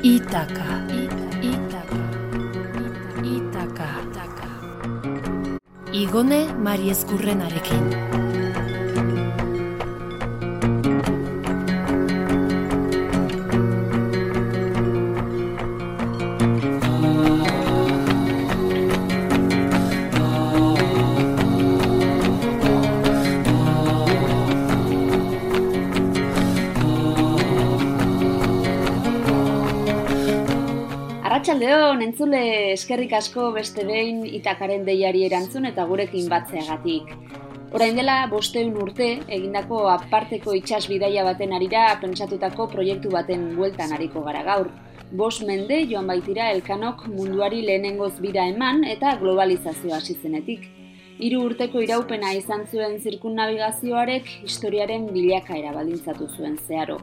Itaka. Itaka. Itaka. Itaka. Igone Mari Arratxaldeon, entzule eskerrik asko beste behin itakaren deiari erantzun eta gurekin batzeagatik. Orain dela, bosteun urte, egindako aparteko itxas bidaia baten arira pentsatutako proiektu baten bueltan ariko gara gaur. Bos mende joan baitira elkanok munduari lehenengoz bira eman eta globalizazioa hasi zenetik. Hiru urteko iraupena izan zuen zirkun navigazioarek historiaren bilakaera baldintzatu zuen zeharo.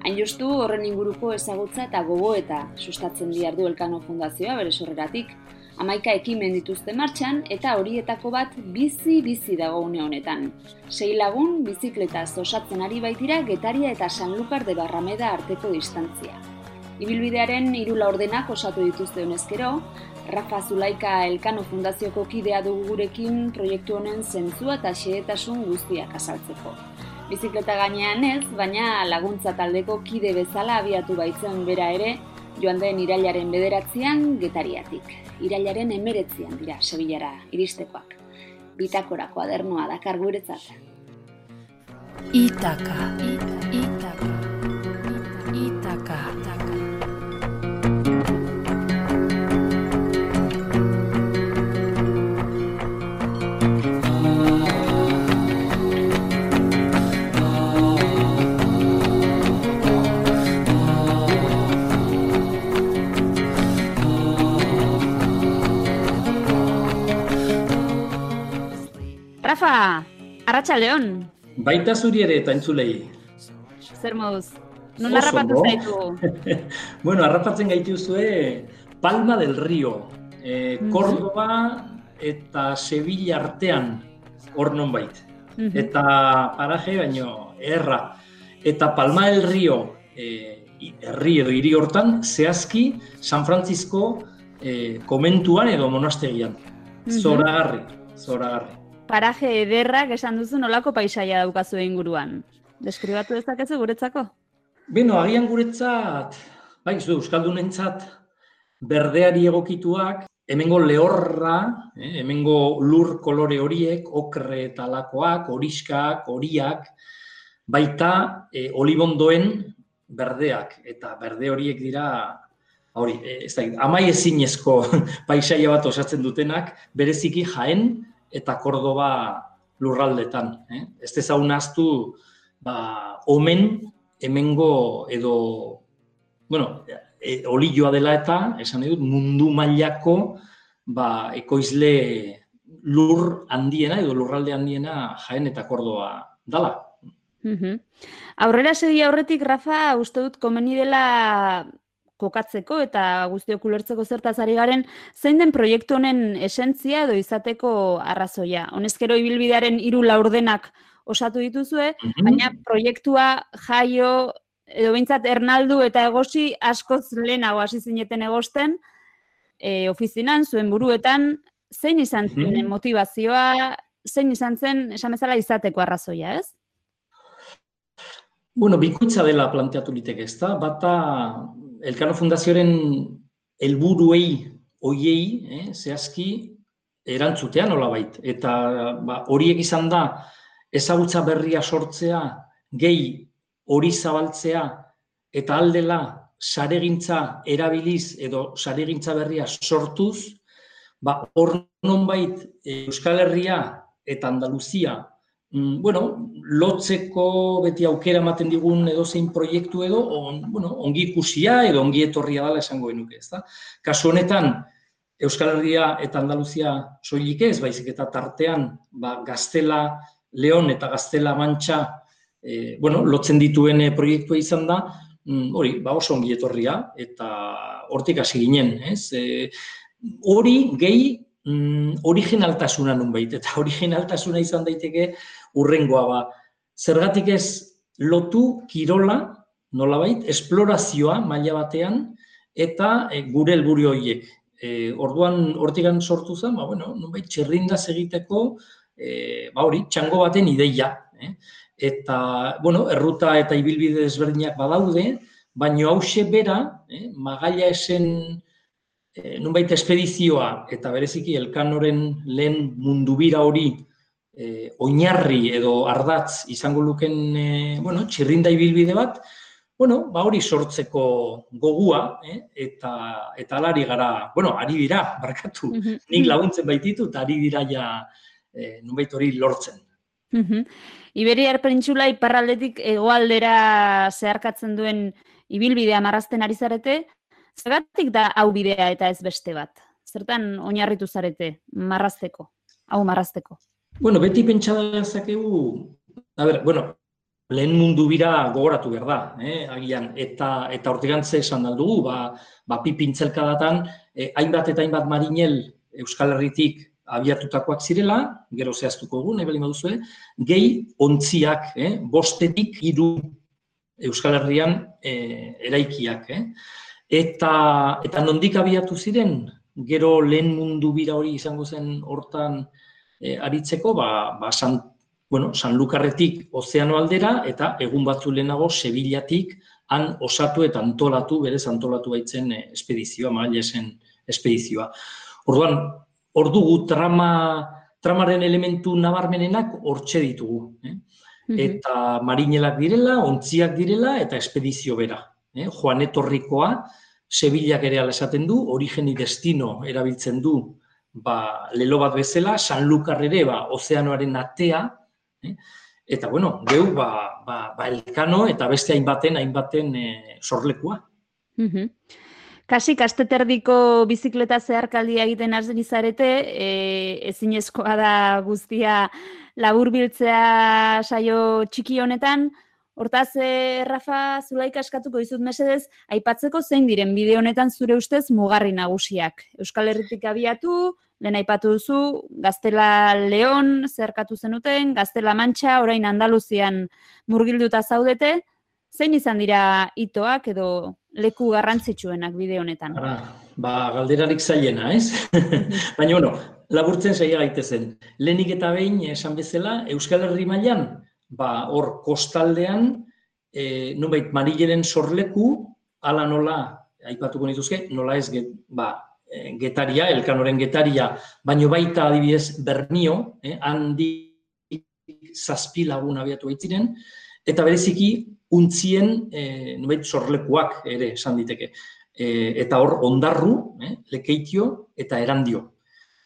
Hain justu horren inguruko ezagutza eta gogo eta sustatzen diardu Elkano Fundazioa bere sorreratik. Hamaika ekimen dituzte martxan eta horietako bat bizi-bizi dago une honetan. Sei lagun bizikleta osatzen ari baitira Getaria eta Sanlukar de Barrameda arteko distantzia. Ibilbidearen hiru laurdenak osatu dituzte honezkero, Rafa Zulaika Elkano Fundazioko kidea dugu gurekin proiektu honen zentzua eta xehetasun guztiak azaltzeko. Bizikleta gainean ez, baina laguntza taldeko kide bezala abiatu baitzen bera ere, joan den irailaren bederatzean getariatik. Irailaren emeretzean dira, Sevillara iristekoak. Bitakora koadernoa dakar guretzat. Itaka. Itaka. Itaka. Itaka. Rafa, arratsa leon. Baita zuri ere eta entzulei. Zer moduz? Non Oso harrapatu zaitu? bueno, harrapatzen gaituzue Palma del Río, eh, Mhm. Córdoba eta Sevilla artean hor nonbait. Mhm. Eta paraje baino erra. Eta Palma del Río eh, herri edo hiri hortan zehazki San Francisco eh, komentuan edo monastegian. Zoragarri, zoragarri. Paraje ederrak esan duzu nolako paisaia daukazu inguruan. Deskribatu dezakezu guretzako? Beno, agian guretzat, bai, zu Euskaldunentzat berdeari egokituak, hemengo lehorra, eh, hemengo lur kolore horiek, okre eta alakoak, horiskak, horiak, baita eh, olibondoen berdeak, eta berde horiek dira, hori, eh, ez da, amai ezinezko paisaia bat osatzen dutenak, bereziki jaen eta Kordoba lurraldetan. Eh? Ez dezagun ahaztu, ba, omen hemengo edo, bueno, e, olioa dela eta, esan nahi dut, mundu mailako ba, ekoizle lur handiena edo lurralde handiena jaen eta Kordoba dala. Mhm. Aurrera segi aurretik, Rafa, uste dut komeni dela kokatzeko eta guztiok ulertzeko zertaz ari garen, zein den proiektu honen esentzia edo izateko arrazoia. Honezkero ibilbidearen hiru laurdenak osatu dituzue, baina proiektua jaio edo behintzat ernaldu eta egosi askoz lehenago hasi zineten egosten, e, ofizinan, zuen buruetan, zein izan zen Mhm. motivazioa, zein izan zen, esan bezala, izateko arrazoia, ez? Bueno, bikoitza dela planteatu liteke, ezta? Bata Elkano Fundazioaren helburuei hoiei, eh, zehazki erantzutea nolabait. Eta ba, horiek izan da ezagutza berria sortzea, gehi hori zabaltzea eta aldela saregintza erabiliz edo saregintza berria sortuz, ba, hor nonbait eh, Euskal Herria eta Andaluzia bueno, lotzeko beti aukera ematen digun edozein proiektu edo, on, bueno, ongi ikusia edo ongi etorria dela esango genuke, ezta? Kasu honetan, Euskal Herria eta Andaluzia soilik ez, baizik eta tartean, ba, Gaztela, Leon eta Gaztela Mantxa, e, bueno, lotzen dituen eh, proiektua izan da, mm, hori, ba, oso ongi etorria, eta hortik hasi ginen, ez? E, hori gehi mm, originaltasuna nunbait, eta originaltasuna izan daiteke urrengoa ba. Zergatik ez lotu kirola nolabait, esplorazioa maila batean, eta e, gure helburu horiek. E, orduan, hortigan sortu zen, ba, bueno, nubait, txerrindaz egiteko, e, ba hori, txango baten ideia. Eh? Eta, bueno, erruta eta ibilbide desberdinak badaude, baino hause bera, eh, magaila esen e, nunbait espedizioa eta bereziki elkanoren lehen mundubira hori e, oinarri edo ardatz izango luken e, bueno, txirrinda ibilbide bat, bueno, ba hori sortzeko gogua, eh? eta eta alari gara, bueno, ari dira, barkatu, nik laguntzen baititu, eta ari dira ja eh, nubait hori lortzen. Iberiar pentsula iparraldetik egoaldera zeharkatzen duen ibilbidea marrazten ari zarete, zergatik da hau bidea eta ez beste bat? Zertan oinarritu zarete marrazteko, hau marrazteko? Bueno, beti pentsa zakegu, a ber, bueno, lehen mundu bira gogoratu behar da, eh, agian, eta eta hortigantze esan dugu, ba, ba pipintzelka datan, eh, hainbat eta hainbat marinel Euskal Herritik abiatutakoak zirela, gero zehaztuko dugu, nahi bali maduzue, gehi ontziak, eh, bostetik hiru Euskal Herrian eh, eraikiak. Eh. Eta, eta nondik abiatu ziren, gero lehen mundu bira hori izango zen hortan eh, aritzeko, ba, ba Sant bueno, Sanlukarretik ozeano aldera eta egun batzu lehenago Sevillatik han osatu eta antolatu, berez antolatu baitzen eh, espedizioa, mailesen espedizioa. Orduan, hor dugu trama, tramaren elementu nabarmenenak hortxe ditugu. Eh? Eta marinelak direla, ontziak direla eta espedizio bera. Eh? Joan etorrikoa, Sevillak ere esaten du, origeni destino erabiltzen du ba, lelo bat bezala, Sanlukar ere ba, ozeanoaren atea, Eh? Eta, bueno, geu, ba, ba, ba elkano eta beste hainbaten, hainbaten e, sorlekua. Mm Kasi, kasteterdiko bizikleta zeharkaldia egiten arzen izarete, e, ezinezkoa da guztia laburbiltzea saio txiki honetan, Hortaz, e, Rafa, zulaik askatuko izut mesedez, aipatzeko zein diren bideo honetan zure ustez mugarri nagusiak. Euskal Herritik abiatu, lehen aipatu duzu, Gaztela Leon zerkatu zenuten, Gaztela Mantxa, orain Andaluzian murgilduta zaudete, zein izan dira itoak edo leku garrantzitsuenak bideo honetan? Ara, ba, galderarik zailena, ez? Baina, bueno, laburtzen zaila gaitezen. Lehenik eta behin, esan bezala, Euskal Herri mailan ba, hor kostaldean, e, nubait, marileren sorleku, ala nola, aipatuko nituzke, nola ez, get, ba, Eh, getaria, elkanoren getaria, baino baita adibidez Bernio, eh, handi zazpi lagun abiatu baitziren, eta bereziki untzien eh, nubait sorlekuak ere esan diteke. Eh, eta hor ondarru, eh, lekeitio eta erandio.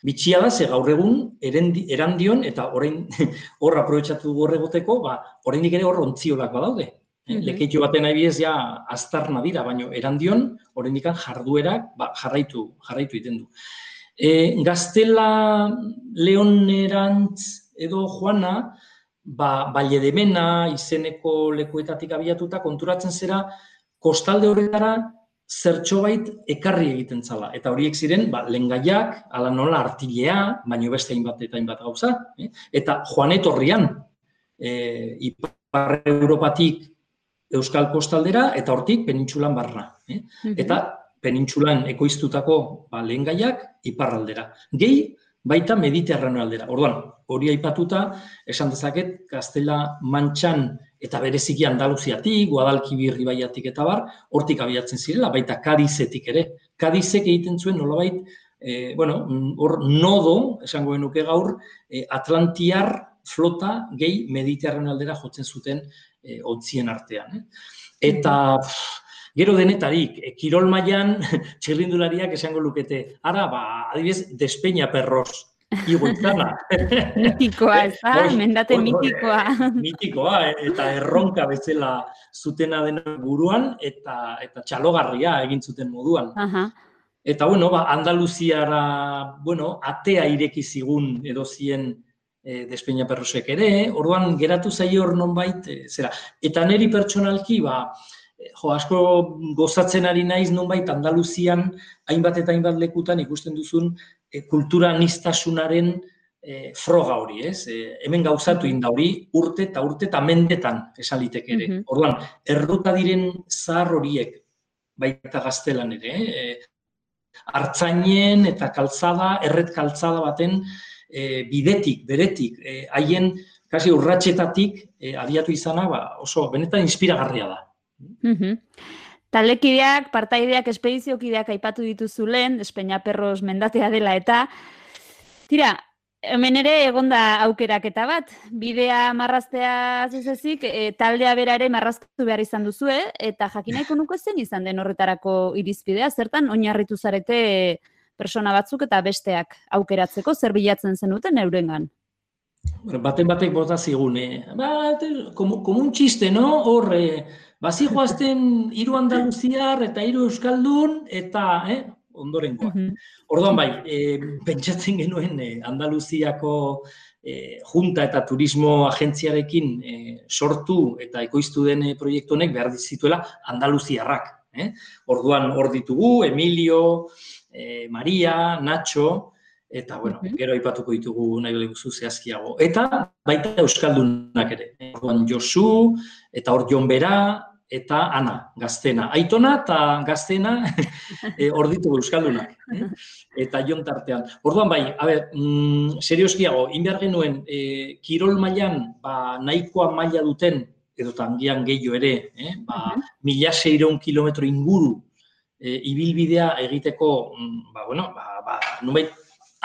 Bitxia da, ze gaur egun erandion, eta orain hor aprobetsatu horregoteko, ba, orain ere hor ontziolak badaude. Mm -hmm. baten nahi ja aztarna dira, baina erandion, oraindik jarduerak ba, jarraitu, jarraitu egiten du. E, gaztela leonerantz edo joana, ba, baile demena, izeneko lekuetatik abiatuta, konturatzen zera, kostalde horretara zertxo bait ekarri egiten zala. Eta horiek ziren, ba, lengaiak, ala nola artilea, baino beste hainbat eta hainbat gauza. Eh? Eta joan etorrian, e, ipar Europatik Euskal Kostaldera eta hortik penintxulan barra. Eh? Eta penintxulan ekoiztutako ba, lehen gaiak iparraldera. Gehi, baita mediterrano aldera. Orduan, hori aipatuta, esan dezaket, Gaztela Mantxan eta bereziki Andaluziatik, Guadalquivir ibaiatik eta bar, hortik abiatzen zirela, baita Kadizetik ere. Kadizek egiten zuen nolabait, e, bueno, hor nodo, esango genuke gaur, e, Atlantiar flota gehi mediterrano aldera jotzen zuten e, ontzien artean. Eh? Eta gero denetarik, e, kirol mailan txirrindulariak esango lukete, ara, ba, adibidez, despeña perros, Igoitzana. mitikoa, ez da? Mendate mitikoa. mitikoa, eh, eta erronka bezala zutena dena buruan, eta eta txalogarria egin zuten moduan. Aha. Eta, bueno, ba, Andaluziara, bueno, atea ireki zigun edo zien e, despeina perrosek ere, orduan geratu zaio hor nonbait, e, zera. Eta neri pertsonalki, ba, jo, asko gozatzen ari naiz nonbait Andaluzian, hainbat eta hainbat lekutan ikusten duzun e, kultura nistasunaren e, froga hori, ez? E, hemen gauzatu inda hori urte eta urte eta mendetan esalitek ere. Mhm. Orduan, erruta diren zahar horiek baita gaztelan ere, eh? hartzainen eta kaltzada, erret kaltzada baten e, bidetik, beretik, e, haien kasi urratxetatik e, abiatu izana, ba, oso benetan inspiragarria da. Mhm. Taldekideak, partaideak, espediziokideak aipatu dituzu lehen, Perros mendatea dela eta tira, hemen ere egonda aukeraketa bat, bidea marraztea zuzezik, e, taldea bera ere marraztu behar izan duzue, eta jakinaiko nuko zen izan den horretarako irizpidea, zertan oinarritu zarete persona batzuk eta besteak aukeratzeko, zer bilatzen zenuten eurengan? Baten batek bota zigun, eh? ba, como, como un txiste, no? Hor, eh, bazi joazten hiru andaluziar eta hiru euskaldun, eta, eh, ondorengoa. Mhm. Orduan bai, e, pentsatzen genuen e, Andaluziako e, junta eta turismo agentziarekin e, sortu eta ekoiztu den e, proiektu honek behar dizituela Andaluziarrak. Eh? Orduan hor ditugu, Emilio, e, Maria, Nacho, eta bueno, Mhm. gero aipatuko ditugu nahi bali guzu zehazkiago. Eta baita Euskaldunak ere. Orduan Josu, eta hor Jon Bera, eta Ana, gaztena. Aitona eta gaztena e, hor ditugu Euskaldunak. Eh? Eta Jon tartean. Orduan bai, a ber, mm, serioskiago, inbehar genuen, e, kirol mailan ba, nahikoa maila duten, edo tangian gehiago ere, eh? ba, mila seireun kilometro inguru e, ibilbidea egiteko, mm, ba, bueno, ba, ba, nubait,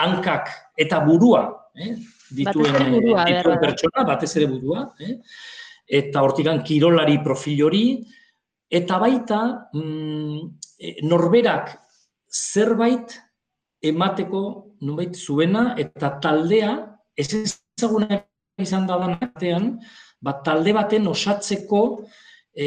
hankak eta burua, eh? dituen, eh, dituen pertsona, batez ere burua, eh? Eta hortikan kirolari profil hori, eta baita mm, e, norberak zerbait emateko nubait zuena eta taldea ez ezaguna izan da artean, ba, talde baten osatzeko e,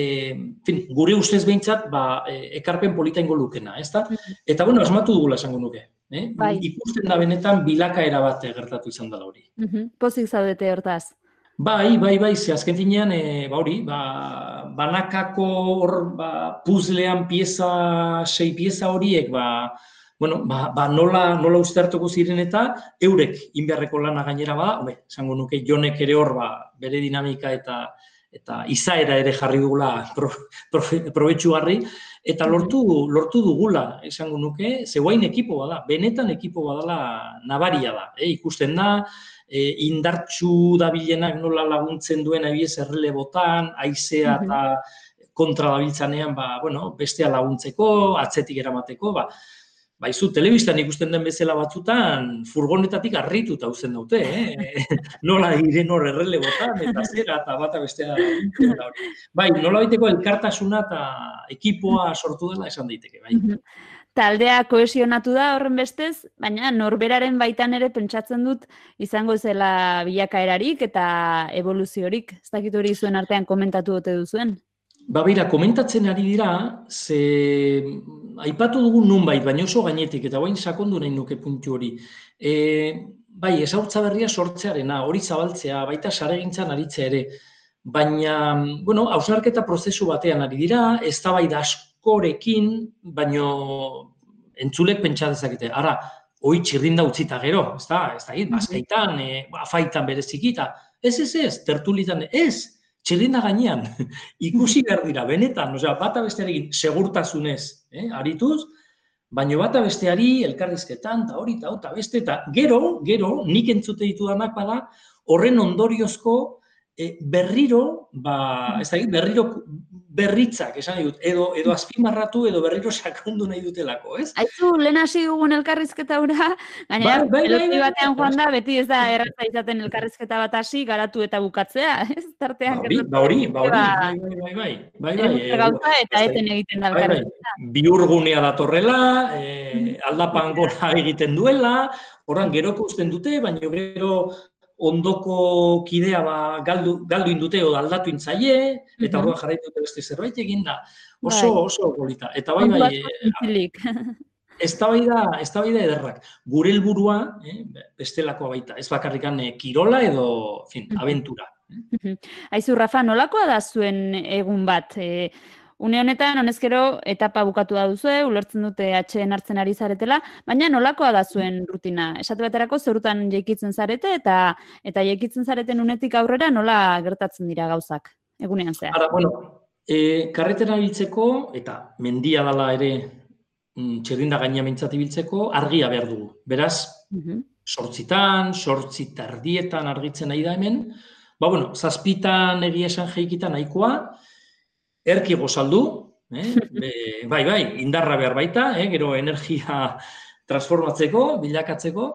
fin, gure ustez behintzat ba, e, ekarpen polita ingo lukena, ezta? Eta bueno, asmatu dugula esango nuke. Eh? Bai. Ikusten da benetan bilakaera bat gertatu izan da hori. Mhm. Pozik zaudete hortaz. Bai, bai, bai, ze azken finean, e, ba hori, ba, banakako hor, ba, puzlean pieza, sei pieza horiek, ba, bueno, ba, ba nola, nola ustertuko ziren eta eurek inbeharreko lana gainera bada, hobe, esango nuke jonek ere hor, ba, bere dinamika eta eta izaera ere jarri dugula pro, probetxugarri, eta lortu, lortu dugula, esango nuke, zeuain ekipo bada, benetan ekipo badala nabaria da, eh? ikusten da, e, indartxu dabilenak nola laguntzen duen abiez errelebotan, aizea Mhm. eta kontra dabiltzanean, ba, bueno, bestea laguntzeko, atzetik eramateko, ba, Baizu, telebistan ikusten den bezala batzutan, furgonetatik harrituta uzen daute, eh? nola diren hor errelebotan, eta zera, eta bata bestea. Bai, nola baiteko elkartasuna eta ekipoa sortu dela esan daiteke, bai. Mhm. Taldea kohesionatu da horren bestez, baina norberaren baitan ere pentsatzen dut izango zela bilakaerarik eta evoluziorik. Ez dakit hori zuen artean komentatu ote duzuen. Ba, beira, komentatzen ari dira, ze aipatu dugu nunbait, baina oso gainetik, eta guain sakondu nahi nuke puntu hori. E, bai, ezautza berria sortzearena, hori zabaltzea, baita saregintzan aritzea ere, baina, bueno, hausnarketa prozesu batean ari dira, eztabaida askorekin, baino entzulek pentsa dezakete. Ara, hoi txirrinda utzita gero, ez da, ez da, bazkaitan, e, afaitan berezikita, ez, ez, ez, tertulitan, ez, txirrinda gainean, ikusi behar dira, benetan, osea, bata bestearekin segurtasunez, eh, arituz, baino bata besteari elkarrizketan, eta hori, eta eta beste, eta gero, gero, nik entzute ditudanak bada, horren ondoriozko e, berriro, ba, ez da, berriro berritzak, esan dut, edo, edo azpimarratu, edo berriro sakondu nahi dutelako, ez? Aizu, lehen hasi dugun elkarrizketa hura, gainera, Bai, bai, bai, bai, batean bai, joan da, beti ez da erraza izaten elkarrizketa bat hasi, garatu eta bukatzea, ez? Tartean Ba ba hori, ba hori, bai, bai, bai, bai, bai, bai, Edozer gauza eta da- eten egiten da Bai, bai. elkarrizketa. Bihurgunea datorrela, e, aldapan gora egiten duela, horran geroko usten dute, baina gero ondoko kidea ba, galdu, galdu indute edo aldatu intzaie, eta Mhm. orduan jarraitu dute beste zerbait egin da. Oso, Bai. oso polita. Eta bai, bai, asko zintzilik. eztabaida eztabaida ederrak. Gure helburua, eh, bestelakoa baita, ez bakarrikan eh, kirola edo, fin, Mhm. aventura. Mhm. Aizu, Rafa, nolakoa da zuen egun bat? E, Une honetan, honezkero, etapa bukatu da duzu, ulertzen dute atxeen hartzen ari zaretela, baina nolakoa da zuen rutina? Esate baterako, zerutan jeikitzen zarete, eta eta jeikitzen zareten unetik aurrera nola gertatzen dira gauzak, egunean zehar? Ara, bueno, e, karretera biltzeko, eta mendia dala ere mm, txerrinda gaina mintzati biltzeko, argia behar dugu. Beraz, Mhm. sortzitan, sortzi tardietan argitzen nahi da hemen, ba, bueno, zazpitan egia esan jeikita nahikoa, erki gozaldu, eh? Bai, bai, indarra behar baita, eh? gero energia transformatzeko, bilakatzeko,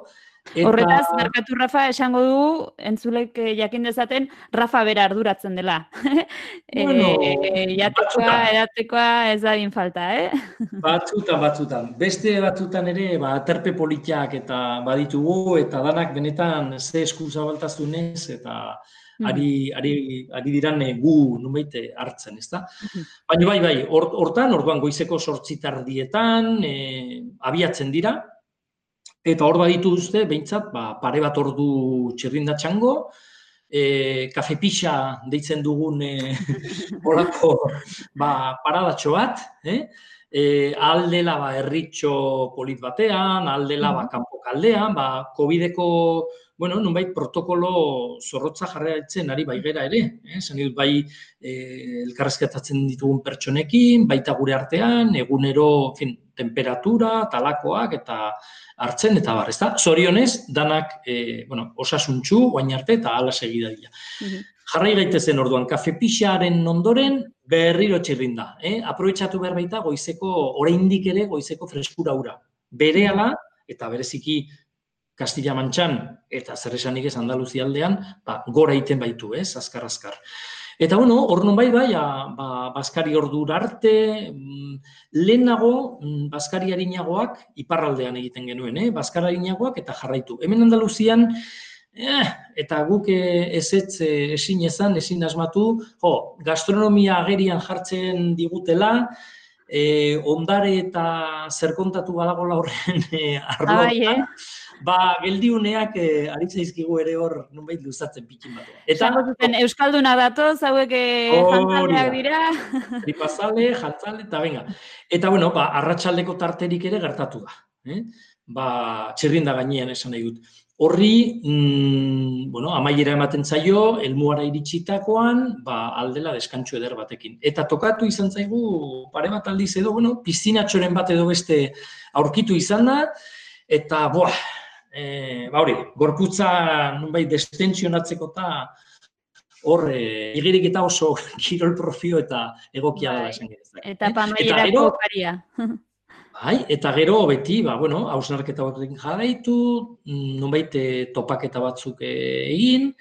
eta... Horretaz, merkatu Rafa esango du, entzulek eh, jakin dezaten, Rafa bera arduratzen dela. Bueno, e, jatekoa, edatekoa ez da din falta, eh? Batzutan, batzutan. Beste batzutan ere, ba, terpe politiak eta baditugu, eta danak benetan ze esku zabaltazunez, eta ari, ari, ari diran eh, gu nunbait eh, hartzen, ezta? Mhm. Baina bai, bai, hor- hortan, orduan goizeko sortzi tardietan, eh, abiatzen dira, eta hor badituzte, behintzat, ba, pare bat ordu txirrinda txango, e, kafe pixa deitzen dugun e, olako ba, paradatxo bat, eh? E, aldela ba, erritxo polit batean, aldela ba, kanpo kaldean, ba, COVID-eko, bueno, nunbait protokolo zorrotza jarraitzen ari baigera ere, eh? Dut, bai e, elkarrezketatzen ditugun pertsonekin, baita gure artean, egunero, fin, temperatura, talakoak eta hartzen eta bar, ezta? Zorionez, danak, e, bueno, osasuntxu, guain arte eta ala segidadila. Mhm. Jarrai gaitezen orduan, kafe pixaren ondoren berriro txirrinda. Eh? Aprobetxatu behar baita goizeko, oraindik ere goizeko freskura ura. Berehala, eta bereziki Castilla Mantxan eta zer esanik ez Andaluzia aldean, ba, gora egiten baitu, ez, azkar-azkar. Eta bueno, hor bai, bai, ba, Baskari ordura arte, mm, lehenago, mm, Baskari harinagoak iparraldean egiten genuen, eh? Baskari harinagoak eta jarraitu. Hemen Andaluzian, eh, eta guk eh, ezetz eh, ezin ezan, ezin asmatu, jo, gastronomia agerian jartzen digutela, eh, ondare eta zer kontatu badagola horren arloan, Abai, eh? ba, geldiuneak eh, ari zaizkigu ere hor nunbait luzatzen pikin batean. Eta zuten, Euskalduna datoz, hauek jantzaleak dira. tripazale, jantzale, eta venga. Eta bueno, ba, arratsaldeko tarterik ere gertatu da. Eh? Ba, txirrinda gainean esan nahi dut. Horri, mm, bueno, amaiera ematen zaio, elmuara iritsitakoan, ba, aldela deskantxo eder batekin. Eta tokatu izan zaigu, pare bat aldiz edo, bueno, piztinatxoren bat edo beste aurkitu izan da, eta, boa, e, ba hori, gorputza nunbait destentzionatzeko eta hor, e, igirik eta oso kirol profio eta egokia Bai. dela esan. Eta Eta pamaierako. Bai, eta gero beti, ba, bueno, hausnarketa batekin jarraitu, mm, nonbait eh, topaketa batzuk eh, egin,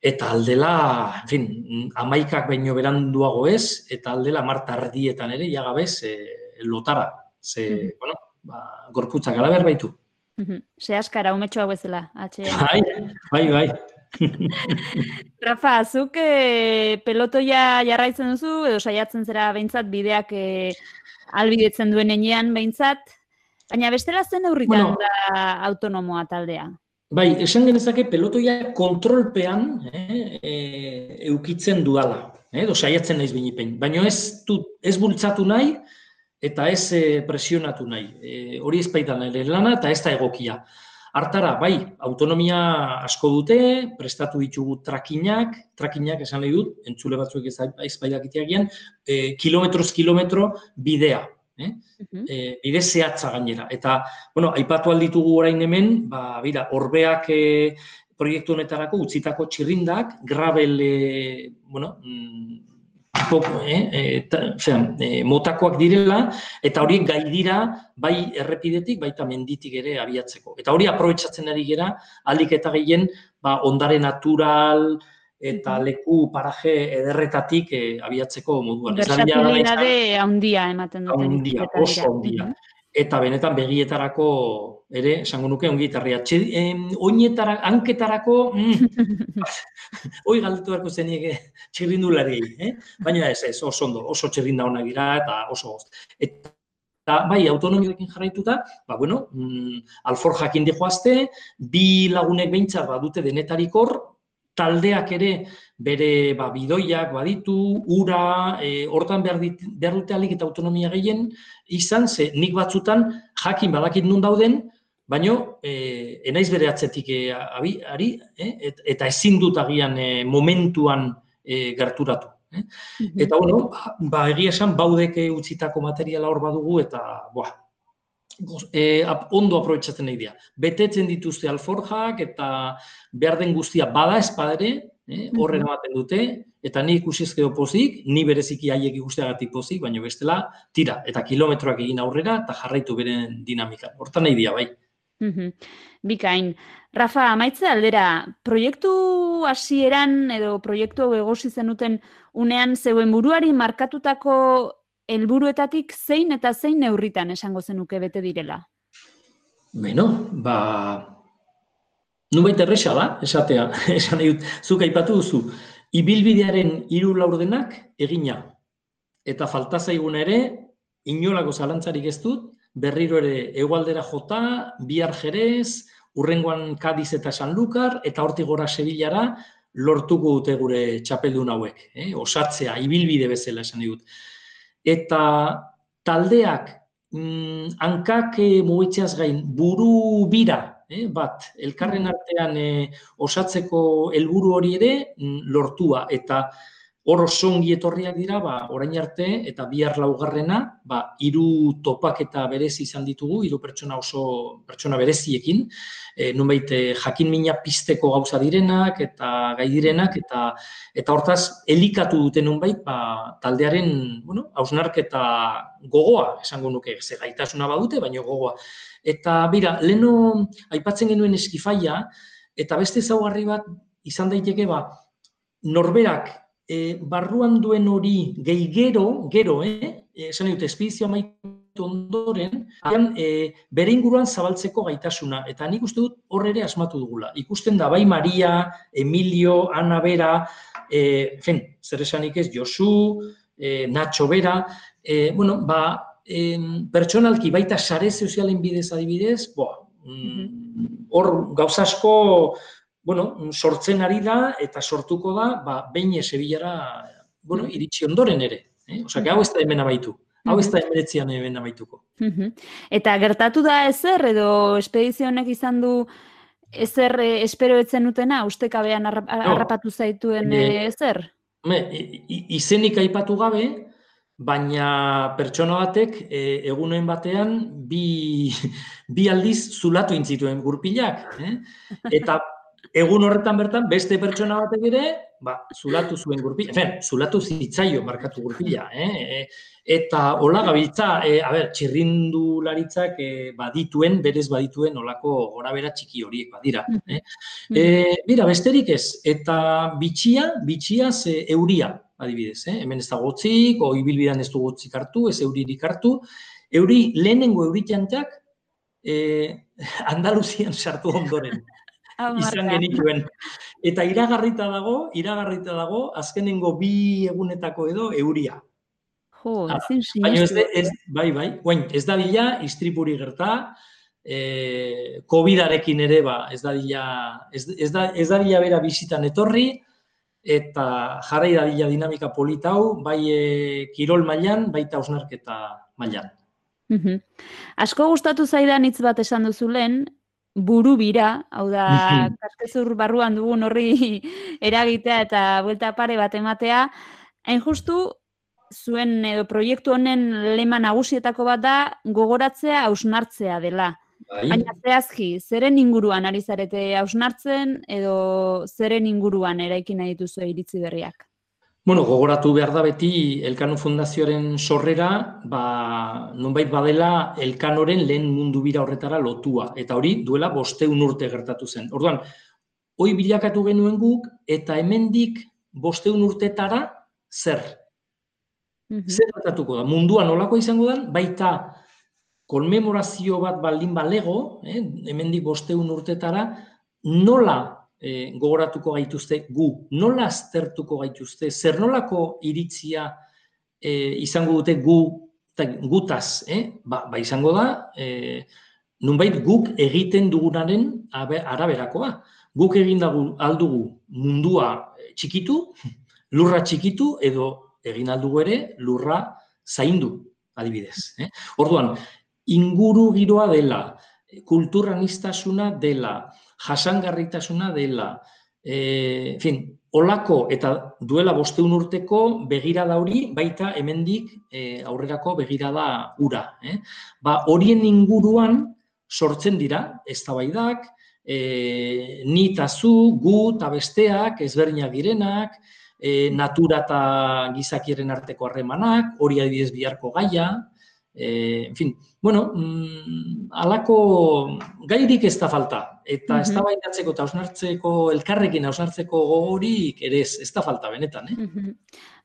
eta aldela, en fin, mm, amaikak baino beranduago ez, eta aldela marta ardietan ere, jagabez, eh, lotara. Ze, Mhm. bueno, ba, gorputzak ala behar baitu. Mhm. Se askara, umetxo hau bezala. atxean. Bai, bai, bai. Rafa, zuk eh, pelotoia jarraitzen duzu, edo saiatzen zera behintzat bideak eh, albidetzen duen enean behintzat, baina bestela zen neurritan Bueno. da autonomoa taldea. Bai, esan genezake pelotoia kontrolpean eh, e, eukitzen dudala, eh, edo saiatzen naiz binipen. Baina ez, du, ez bultzatu nahi eta ez eh, presionatu nahi. E, hori ez baita nire lana eta ez da egokia. Hartara, bai, autonomia asko dute, prestatu ditugu trakinak, trakinak esan nahi dut, entzule batzuek ez ez baidakiteagian, e, kilometroz kilometro bidea. Eh? E, bide zehatza gainera. Eta, bueno, aipatu alditugu orain hemen, ba, bira, orbeak e, proiektu honetarako utzitako txirrindak, gravel, e, bueno, mm, poko, eh, e, ta, zean, e, motakoak direla, eta horiek gai dira, bai errepidetik, baita menditik ere abiatzeko. Eta hori aprobetsatzen ari gera, aldik eta gehien, ba, ondare natural, eta leku paraje ederretatik e, abiatzeko moduan. Izan- Versatilidade handia ematen duten. Handia, oso dira. handia. Mhm. Eta benetan begietarako ere, esango nuke ongi em, oinetara, hanketarako, mm, hoi galdetu beharko zenieke txirrindulariei, eh? Baina ez, ez, oso ondo, oso txirrinda onak dira eta oso gozt. Eta bai, autonomioekin jarraituta, ba, bueno, mm, alfor jakin dijoazte, bi lagunek behintzat badute denetarik hor, taldeak ere bere ba, bidoiak baditu, ura, e, hortan behar, dit, behar dute alik eta autonomia gehien, izan, ze nik batzutan jakin badakit nun dauden, baino e, enaiz bere atzetik e, abi, ari, e, et, eta ezin dut agian e, momentuan e, gerturatu. Eh? Eta bueno, ba, egia esan baudeke utzitako materiala hor badugu eta boa, e, ondo aprobetsatzen nahi dira. Betetzen dituzte alforjak eta behar den guztia bada espadere, eh, horren ematen dute, eta ni ikusizkeo pozik, ni bereziki haiek ikusteagatik pozik, baina bestela, tira, eta kilometroak egin aurrera, eta jarraitu beren dinamika. Hortan nahi dira, bai. Bikain. Rafa, amaitze aldera, proiektu hasieran edo proiektu egosi zenuten unean zeuen buruari markatutako helburuetatik zein eta zein neurritan esango zenuke bete direla? Beno, ba, nubait erresa da, esatea, esan dut, zuk aipatu duzu, ibilbidearen hiru laurdenak egina. Eta falta zaigun ere, inolako zalantzarik ez dut, berriro ere egualdera jota, bihar jerez, urrengoan Kadiz eta Sanlukar, eta hortik gora Sevillara, lortuko dute gure txapeldun hauek. Eh? Osatzea, ibilbide bezala esan dut eta taldeak mm, hankak e, gain buru bira eh, bat elkarren artean eh, osatzeko helburu hori ere mm, lortua. Eta hor songi etorriak dira, ba, orain arte, eta bihar laugarrena, ba, hiru topak eta berezi izan ditugu, hiru pertsona oso pertsona bereziekin, e, nunbait eh, jakin mina pisteko gauza direnak, eta gai direnak, eta eta hortaz, elikatu dute nunbait, ba, taldearen, bueno, hausnarketa gogoa, esango nuke, ze gaitasuna badute, baino gogoa. Eta, bira, leno, aipatzen genuen eskifaia, eta beste zaugarri bat, izan daiteke, ba, norberak e, barruan duen hori gehi gero, gero, eh? eh esan dut, espedizioa maitu ondoren, e, bere inguruan zabaltzeko gaitasuna. Eta nik uste dut horre ere asmatu dugula. Ikusten da, bai Maria, Emilio, Ana Bera, e, fen, zer esanik ez, Josu, e, Nacho Bera, e, bueno, ba, e, pertsonalki baita sare sozialen bidez adibidez, boa, mm, hor gauzasko bueno, sortzen ari da eta sortuko da, ba, behin Sevillara, bueno, iritsi ondoren ere. Eh? Osa, hau ez da hemen abaitu. Hau ez da hemen hemen abaituko. Eta gertatu da ezer, edo espedizionek izan du ezer eh, espero etzen utena, ustekabean harrapatu zaituen eh, ezer? Me, izenik aipatu gabe, baina pertsona batek e, egunen batean bi, bi aldiz zulatu intzituen gurpilak. Eh? Eta egun horretan bertan beste pertsona batek ere, ba, zulatu zuen gurpila, efen, zulatu zitzaio markatu gurpila, eh? E, eta hola gabiltza, e, a ber, txirrindu laritzak e, badituen, berez badituen olako gora bera txiki horiek badira. Eh? E, bira, besterik ez, eta bitxia, bitxia ze euria, adibidez, eh? hemen ez da gotzik, o ibilbidan ez du gotzik hartu, ez euririk hartu, euri lehenengo euritianteak, eh, Andaluzian sartu ondoren izan genituen. Eta iragarrita dago, iragarrita dago, azkenengo bi egunetako edo euria. Jo, ezin Baina ez, ez, bai, bai, guain, ez da bila, istripuri gerta, e, COVID-arekin ere, ba, ez da bila, ez, ez da, ez da bila bera bizitan etorri, eta jarrai da bila dinamika politau, bai e, kirol mailan, baita ausnarketa mailan. Asko gustatu zaidan hitz bat esan duzu lehen, buru bira, hau da, kaskezur barruan dugun horri eragitea eta buelta pare bat ematea, hain justu, zuen edo proiektu honen lema nagusietako bat da gogoratzea hausnartzea dela. Bai. Baina zehazki, zeren inguruan ari zarete hausnartzen edo zeren inguruan eraikin nahi dituzu iritzi berriak? Bueno, gogoratu behar da beti Elkano Fundazioaren sorrera, ba, nonbait badela Elkanoren lehen mundu bira horretara lotua. Eta hori duela bosteun urte gertatu zen. Orduan, hoi bilakatu genuen guk, eta hemendik bosteun urtetara zer? Mm Zer gertatuko da? Munduan nolako izango da, baita konmemorazio bat baldin balego, eh, hemendik bosteun urtetara, nola e, gogoratuko gaituzte gu, nola aztertuko gaituzte, zer nolako iritzia e, izango dute gu, eta gutaz, eh? ba, ba izango da, e, nunbait guk egiten dugunaren araberakoa. guk egin dagu aldugu mundua txikitu, lurra txikitu edo egin aldugu ere lurra zaindu, adibidez. Eh? Orduan, inguru giroa dela, kulturanistasuna dela, jasangarritasuna dela, e, fin, olako eta duela bosteun urteko begirada hori baita hemendik e, aurrerako begirada ura. Eh? Ba, horien inguruan sortzen dira, eztabaidak, e, ni eta zu, gu eta besteak, ezberdinak direnak, e, natura eta gizakieren arteko harremanak, hori adibidez biharko gaia, e, en fin, bueno, mm, alako gairik ez da falta, eta ez da bainatzeko eta ausnartzeko, elkarrekin ausnartzeko gogorik ere ez, ez da falta benetan, eh?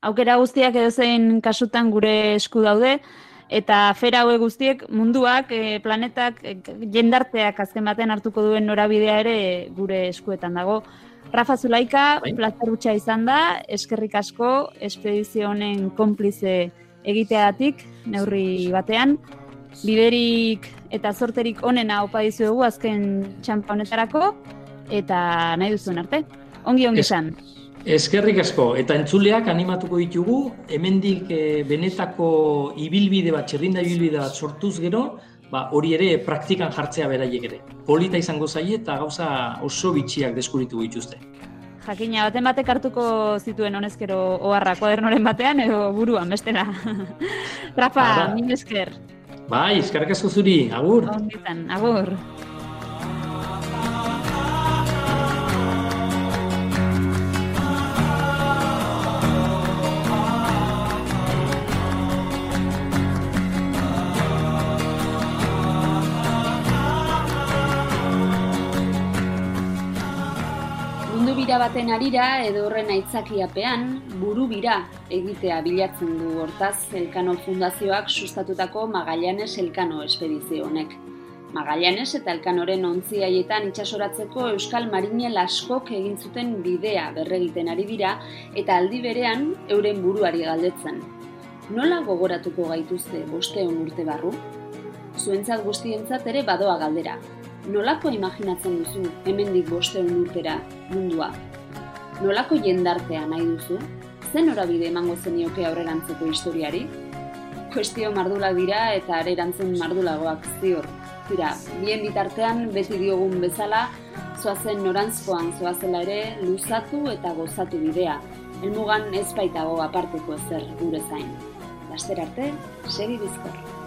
Aukera guztiak edo zein kasutan gure esku daude, eta fera haue guztiek munduak, e, planetak, e, jendarteak azken batean hartuko duen norabidea ere gure eskuetan dago. Rafa Zulaika, bai. plazer izan da, eskerrik asko, espedizio honen konplize egiteatik, neurri batean. Biderik eta sorterik onena opa dizuegu azken txampa honetarako, eta nahi duzuen arte. Ongi ongi izan. Eskerrik asko, eta entzuleak animatuko ditugu, hemendik e, benetako ibilbide bat, txerrinda ibilbide bat sortuz gero, ba, hori ere praktikan jartzea beraiek ere. Polita izango zaie eta gauza oso bitxiak deskuritu dituzte. Jakina, baten batek hartuko zituen honezkero oharra kuadernoren batean edo buruan, bestera. Rafa, min esker. Bai, eskerrik asko zuri, agur. Onditan, agur. Baten arira edo horren aitzakiapean buru bira egitea bilatzen du hortaz Elkano Fundazioak sustatutako Magallanes Elkano espedizio honek. Magallanes eta Elkanoren ontziaietan itsasoratzeko Euskal Marinel askok egin zuten bidea berregiten ari dira eta aldi berean euren buruari galdetzen. Nola gogoratuko gaituzte bosteon urte barru? Zuentzat guztientzat ere badoa galdera, nolako imaginatzen duzu hemendik bosteun urtera mundua? Nolako jendartea nahi duzu? Zen norabide emango zenioke aurrerantzeko historiari? Kuestio mardula dira eta arerantzen mardulagoak zior. Tira, bien bitartean beti diogun bezala, zoazen norantzkoan zoazela ere luzatu eta gozatu bidea. Elmugan ez baitago aparteko ezer gure zain. Laster arte, segi bizkor.